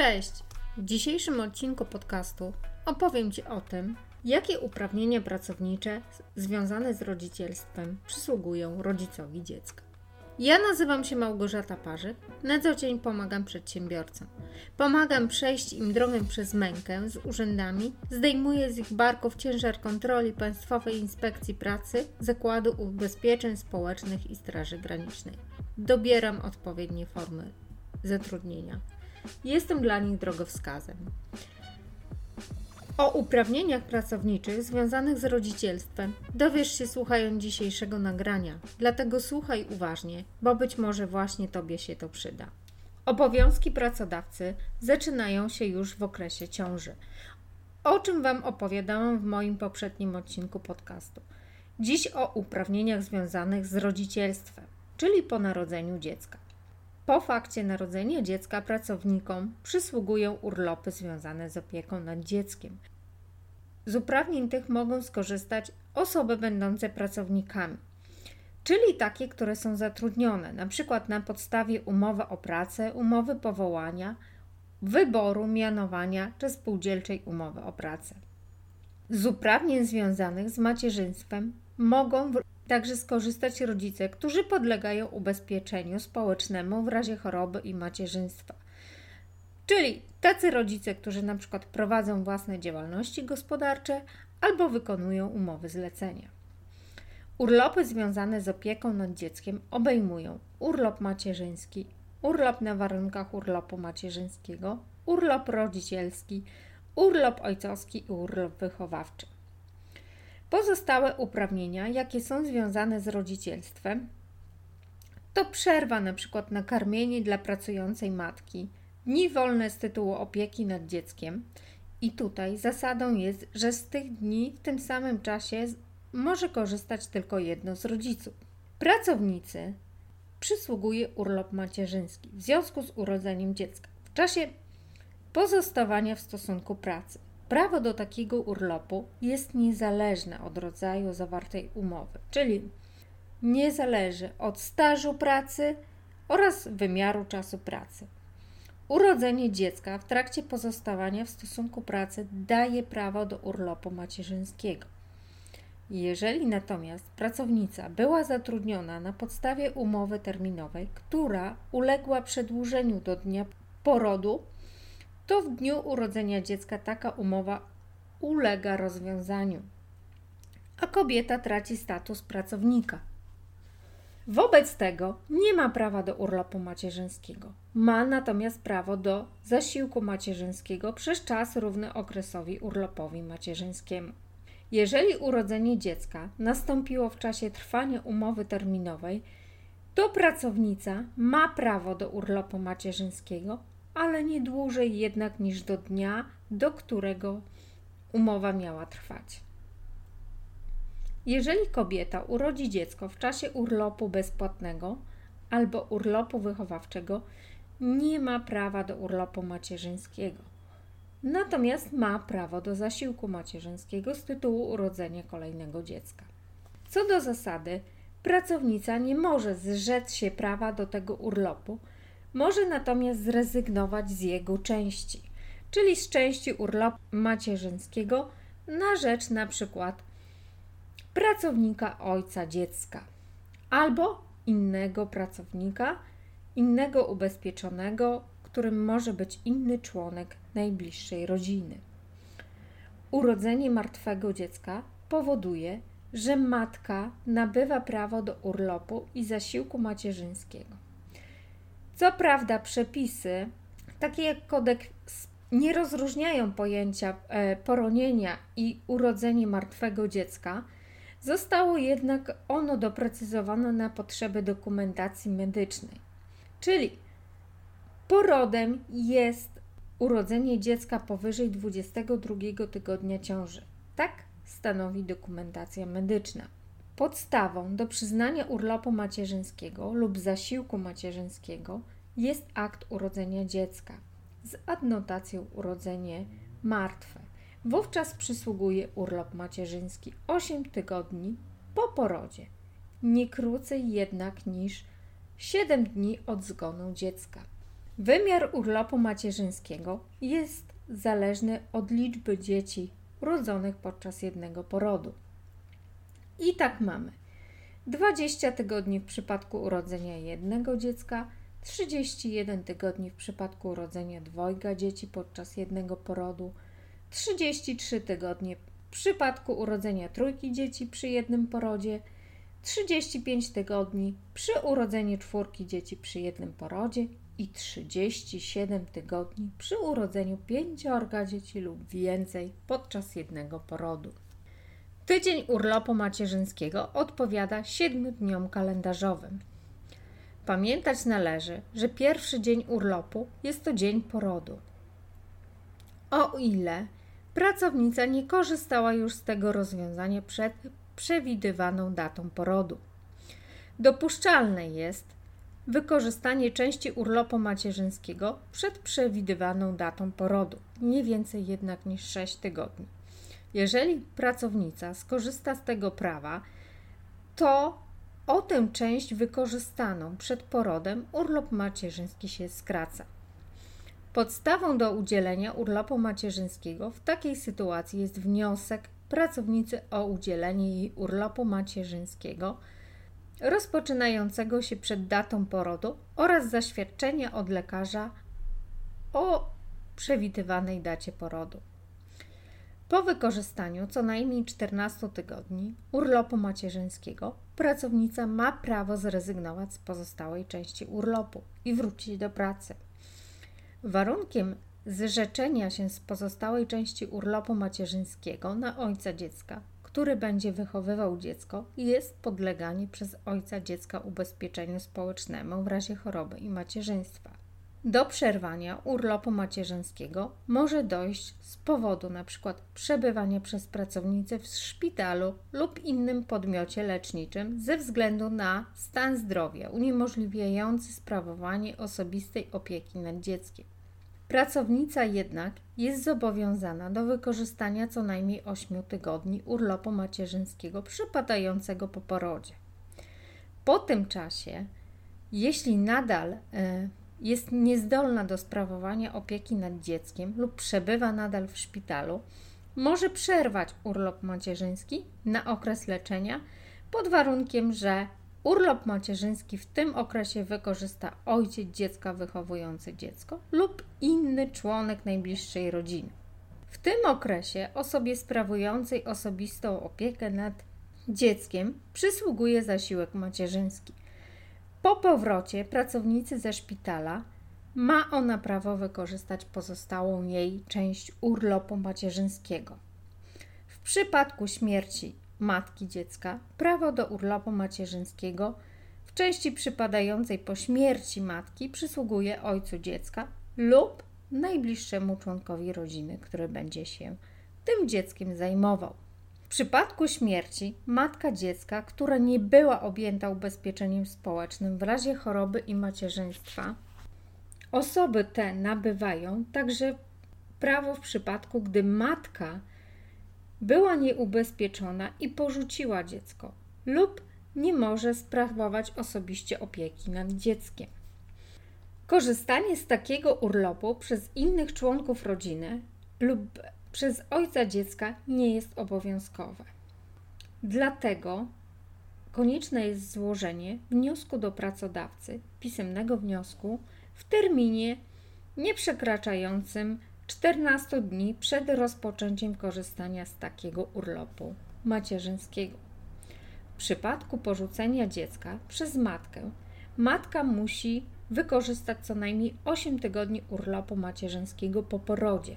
Cześć! W dzisiejszym odcinku podcastu opowiem Ci o tym, jakie uprawnienia pracownicze związane z rodzicielstwem przysługują rodzicowi dziecka. Ja nazywam się Małgorzata Parzyk, na co dzień pomagam przedsiębiorcom. Pomagam przejść im drogę przez mękę z urzędami, zdejmuję z ich barków ciężar kontroli Państwowej Inspekcji Pracy, Zakładu Ubezpieczeń Społecznych i Straży Granicznej. Dobieram odpowiednie formy zatrudnienia. Jestem dla nich drogowskazem. O uprawnieniach pracowniczych związanych z rodzicielstwem dowiesz się słuchając dzisiejszego nagrania, dlatego słuchaj uważnie, bo być może właśnie Tobie się to przyda. Obowiązki pracodawcy zaczynają się już w okresie ciąży, o czym Wam opowiadałam w moim poprzednim odcinku podcastu. Dziś o uprawnieniach związanych z rodzicielstwem, czyli po narodzeniu dziecka. Po fakcie narodzenia dziecka pracownikom przysługują urlopy związane z opieką nad dzieckiem. Z uprawnień tych mogą skorzystać osoby będące pracownikami, czyli takie, które są zatrudnione, np. na podstawie umowy o pracę, umowy powołania, wyboru, mianowania czy spółdzielczej umowy o pracę. Z uprawnień związanych z macierzyństwem mogą także skorzystać rodzice, którzy podlegają ubezpieczeniu społecznemu w razie choroby i macierzyństwa. Czyli tacy rodzice, którzy na przykład prowadzą własne działalności gospodarcze albo wykonują umowy zlecenia. Urlopy związane z opieką nad dzieckiem obejmują urlop macierzyński, urlop na warunkach urlopu macierzyńskiego, urlop rodzicielski, urlop ojcowski i urlop wychowawczy. Pozostałe uprawnienia, jakie są związane z rodzicielstwem, to przerwa na przykład na karmienie dla pracującej matki, dni wolne z tytułu opieki nad dzieckiem. I tutaj zasadą jest, że z tych dni w tym samym czasie może korzystać tylko jedno z rodziców. Pracownicy przysługuje urlop macierzyński w związku z urodzeniem dziecka w czasie pozostawania w stosunku pracy. Prawo do takiego urlopu jest niezależne od rodzaju zawartej umowy, czyli nie zależy od stażu pracy oraz wymiaru czasu pracy. Urodzenie dziecka w trakcie pozostawania w stosunku pracy daje prawo do urlopu macierzyńskiego. Jeżeli natomiast pracownica była zatrudniona na podstawie umowy terminowej, która uległa przedłużeniu do dnia porodu, to w dniu urodzenia dziecka taka umowa ulega rozwiązaniu, a kobieta traci status pracownika. Wobec tego nie ma prawa do urlopu macierzyńskiego. Ma natomiast prawo do zasiłku macierzyńskiego przez czas równy okresowi urlopowi macierzyńskiemu. Jeżeli urodzenie dziecka nastąpiło w czasie trwania umowy terminowej, to pracownica ma prawo do urlopu macierzyńskiego ale nie dłużej jednak niż do dnia, do którego umowa miała trwać. Jeżeli kobieta urodzi dziecko w czasie urlopu bezpłatnego albo urlopu wychowawczego, nie ma prawa do urlopu macierzyńskiego. Natomiast ma prawo do zasiłku macierzyńskiego z tytułu urodzenia kolejnego dziecka. Co do zasady, pracownica nie może zrzec się prawa do tego urlopu, może natomiast zrezygnować z jego części, czyli z części urlopu macierzyńskiego na rzecz na przykład pracownika ojca dziecka albo innego pracownika, innego ubezpieczonego, którym może być inny członek najbliższej rodziny. Urodzenie martwego dziecka powoduje, że matka nabywa prawo do urlopu i zasiłku macierzyńskiego. Co prawda, przepisy, takie jak kodeks, nie rozróżniają pojęcia e, poronienia i urodzenie martwego dziecka. Zostało jednak ono doprecyzowane na potrzeby dokumentacji medycznej. Czyli porodem jest urodzenie dziecka powyżej 22 tygodnia ciąży. Tak stanowi dokumentacja medyczna. Podstawą do przyznania urlopu macierzyńskiego lub zasiłku macierzyńskiego jest akt urodzenia dziecka z adnotacją urodzenie martwe. Wówczas przysługuje urlop macierzyński 8 tygodni po porodzie, nie krócej jednak niż 7 dni od zgonu dziecka. Wymiar urlopu macierzyńskiego jest zależny od liczby dzieci urodzonych podczas jednego porodu. I tak mamy 20 tygodni w przypadku urodzenia jednego dziecka, 31 tygodni w przypadku urodzenia dwojga dzieci podczas jednego porodu, 33 tygodnie w przypadku urodzenia trójki dzieci przy jednym porodzie, 35 tygodni przy urodzeniu czwórki dzieci przy jednym porodzie i 37 tygodni przy urodzeniu pięciorga dzieci lub więcej podczas jednego porodu. Tydzień urlopu macierzyńskiego odpowiada 7 dniom kalendarzowym. Pamiętać należy, że pierwszy dzień urlopu jest to dzień porodu. O ile pracownica nie korzystała już z tego rozwiązania przed przewidywaną datą porodu. Dopuszczalne jest wykorzystanie części urlopu macierzyńskiego przed przewidywaną datą porodu, nie więcej jednak niż 6 tygodni. Jeżeli pracownica skorzysta z tego prawa, to o tę część wykorzystaną przed porodem urlop macierzyński się skraca. Podstawą do udzielenia urlopu macierzyńskiego w takiej sytuacji jest wniosek pracownicy o udzielenie jej urlopu macierzyńskiego rozpoczynającego się przed datą porodu oraz zaświadczenie od lekarza o przewidywanej dacie porodu. Po wykorzystaniu co najmniej 14 tygodni urlopu macierzyńskiego pracownica ma prawo zrezygnować z pozostałej części urlopu i wrócić do pracy. Warunkiem zrzeczenia się z pozostałej części urlopu macierzyńskiego na ojca dziecka, który będzie wychowywał dziecko, jest podleganie przez ojca dziecka ubezpieczeniu społecznemu w razie choroby i macierzyństwa. Do przerwania urlopu macierzyńskiego może dojść z powodu np. przebywania przez pracownicę w szpitalu lub innym podmiocie leczniczym ze względu na stan zdrowia uniemożliwiający sprawowanie osobistej opieki nad dzieckiem. Pracownica jednak jest zobowiązana do wykorzystania co najmniej 8 tygodni urlopu macierzyńskiego przypadającego po porodzie. Po tym czasie, jeśli nadal y, jest niezdolna do sprawowania opieki nad dzieckiem lub przebywa nadal w szpitalu, może przerwać urlop macierzyński na okres leczenia pod warunkiem, że urlop macierzyński w tym okresie wykorzysta ojciec dziecka wychowujący dziecko lub inny członek najbliższej rodziny. W tym okresie osobie sprawującej osobistą opiekę nad dzieckiem przysługuje zasiłek macierzyński. Po powrocie pracownicy ze szpitala ma ona prawo wykorzystać pozostałą jej część urlopu macierzyńskiego. W przypadku śmierci matki dziecka prawo do urlopu macierzyńskiego w części przypadającej po śmierci matki przysługuje ojcu dziecka lub najbliższemu członkowi rodziny, który będzie się tym dzieckiem zajmował. Przypadku śmierci matka dziecka, która nie była objęta ubezpieczeniem społecznym w razie choroby i macierzyństwa, osoby te nabywają także prawo w przypadku, gdy matka była nieubezpieczona i porzuciła dziecko lub nie może sprawować osobiście opieki nad dzieckiem. Korzystanie z takiego urlopu przez innych członków rodziny lub przez ojca dziecka nie jest obowiązkowe. Dlatego konieczne jest złożenie wniosku do pracodawcy, pisemnego wniosku, w terminie nie przekraczającym 14 dni przed rozpoczęciem korzystania z takiego urlopu macierzyńskiego. W przypadku porzucenia dziecka przez matkę, matka musi wykorzystać co najmniej 8 tygodni urlopu macierzyńskiego po porodzie.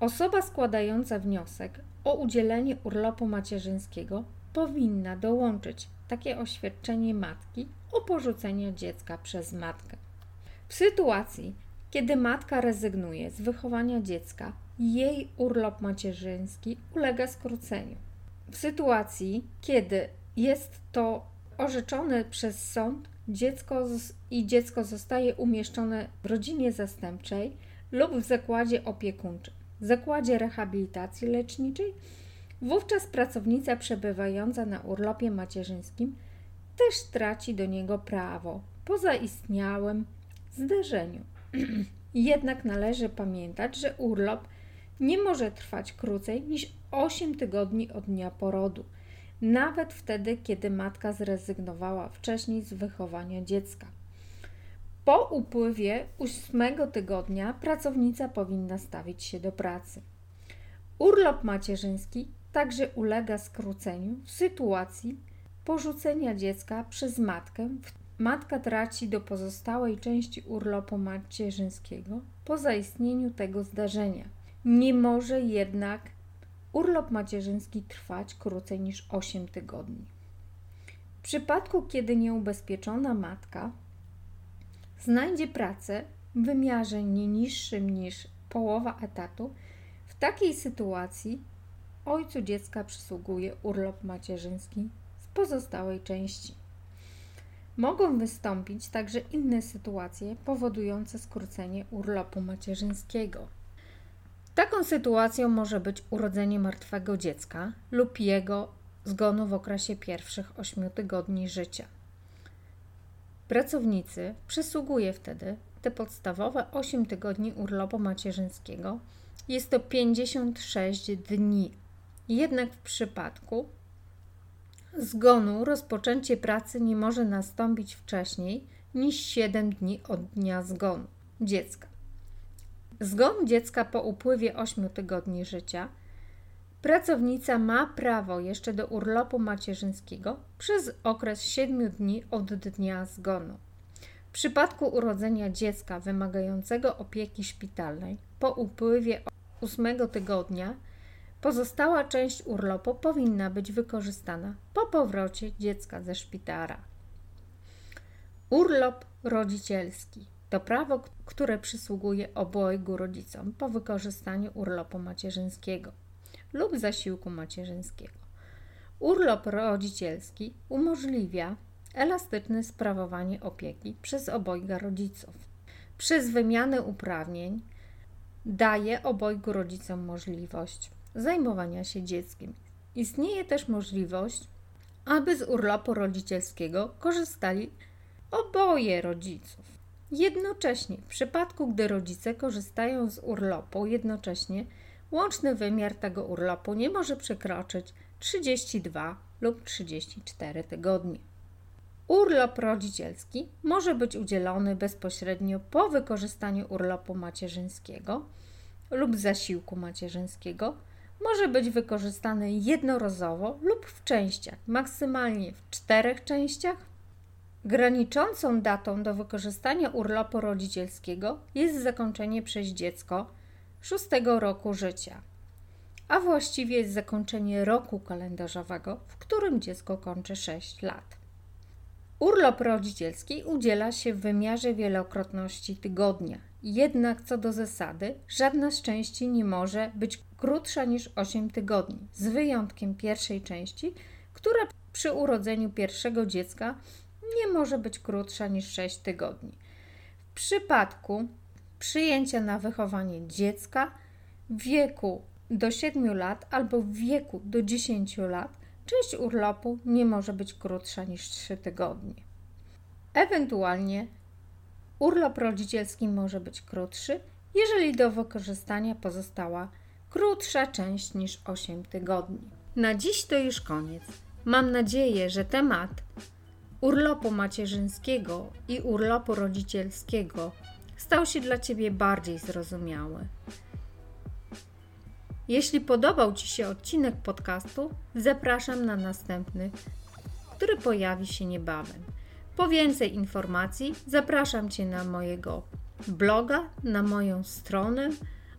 Osoba składająca wniosek o udzielenie urlopu macierzyńskiego powinna dołączyć takie oświadczenie matki o porzuceniu dziecka przez matkę. W sytuacji, kiedy matka rezygnuje z wychowania dziecka, jej urlop macierzyński ulega skróceniu. W sytuacji, kiedy jest to orzeczone przez sąd dziecko i dziecko zostaje umieszczone w rodzinie zastępczej lub w zakładzie opiekuńczym, zakładzie rehabilitacji leczniczej, wówczas pracownica przebywająca na urlopie macierzyńskim też traci do niego prawo po zaistniałym zdarzeniu. Jednak należy pamiętać, że urlop nie może trwać krócej niż 8 tygodni od dnia porodu, nawet wtedy, kiedy matka zrezygnowała wcześniej z wychowania dziecka. Po upływie ósmego tygodnia pracownica powinna stawić się do pracy. Urlop macierzyński także ulega skróceniu w sytuacji porzucenia dziecka przez matkę. Matka traci do pozostałej części urlopu macierzyńskiego po zaistnieniu tego zdarzenia. Nie może jednak urlop macierzyński trwać krócej niż 8 tygodni. W przypadku, kiedy nieubezpieczona matka znajdzie pracę w wymiarze nie niższym niż połowa etatu, w takiej sytuacji ojcu dziecka przysługuje urlop macierzyński z pozostałej części. Mogą wystąpić także inne sytuacje powodujące skrócenie urlopu macierzyńskiego. Taką sytuacją może być urodzenie martwego dziecka lub jego zgonu w okresie pierwszych 8 tygodni życia. Pracownicy przysługuje wtedy te podstawowe 8 tygodni urlopu macierzyńskiego. Jest to 56 dni. Jednak w przypadku zgonu rozpoczęcie pracy nie może nastąpić wcześniej niż 7 dni od dnia zgonu dziecka. Zgon dziecka po upływie 8 tygodni życia pracownica ma prawo jeszcze do urlopu macierzyńskiego przez okres 7 dni od dnia zgonu. W przypadku urodzenia dziecka wymagającego opieki szpitalnej po upływie 8 tygodnia pozostała część urlopu powinna być wykorzystana po powrocie dziecka ze szpitala. Urlop rodzicielski to prawo, które przysługuje obojgu rodzicom po wykorzystaniu urlopu macierzyńskiego lub zasiłku macierzyńskiego. Urlop rodzicielski umożliwia elastyczne sprawowanie opieki przez obojga rodziców. Przez wymianę uprawnień daje obojgu rodzicom możliwość zajmowania się dzieckiem. Istnieje też możliwość, aby z urlopu rodzicielskiego korzystali oboje rodziców. Jednocześnie, w przypadku gdy rodzice korzystają z urlopu, jednocześnie łączny wymiar tego urlopu nie może przekroczyć 32 lub 34 tygodnie. Urlop rodzicielski może być udzielony bezpośrednio po wykorzystaniu urlopu macierzyńskiego lub zasiłku macierzyńskiego. Może być wykorzystany jednorazowo lub w częściach, maksymalnie w czterech częściach Graniczącą datą do wykorzystania urlopu rodzicielskiego jest zakończenie przez dziecko szóstego roku życia, a właściwie jest zakończenie roku kalendarzowego, w którym dziecko kończy 6 lat. Urlop rodzicielski udziela się w wymiarze wielokrotności tygodnia, jednak co do zasady, żadna z części nie może być krótsza niż 8 tygodni, z wyjątkiem pierwszej części, która przy urodzeniu pierwszego dziecka nie może być krótsza niż 6 tygodni. W przypadku przyjęcia na wychowanie dziecka w wieku do 7 lat albo w wieku do 10 lat, część urlopu nie może być krótsza niż 3 tygodnie. Ewentualnie urlop rodzicielski może być krótszy, jeżeli do wykorzystania pozostała krótsza część niż 8 tygodni. Na dziś to już koniec. Mam nadzieję, że temat urlopu macierzyńskiego i urlopu rodzicielskiego stał się dla Ciebie bardziej zrozumiały. Jeśli podobał Ci się odcinek podcastu, zapraszam na następny, który pojawi się niebawem. Po więcej informacji zapraszam Cię na mojego bloga, na moją stronę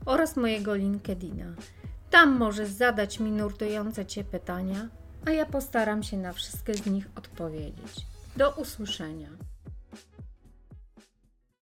oraz mojego LinkedIna. Tam możesz zadać mi nurtujące Cię pytania, a ja postaram się na wszystkie z nich odpowiedzieć. Do usłyszenia.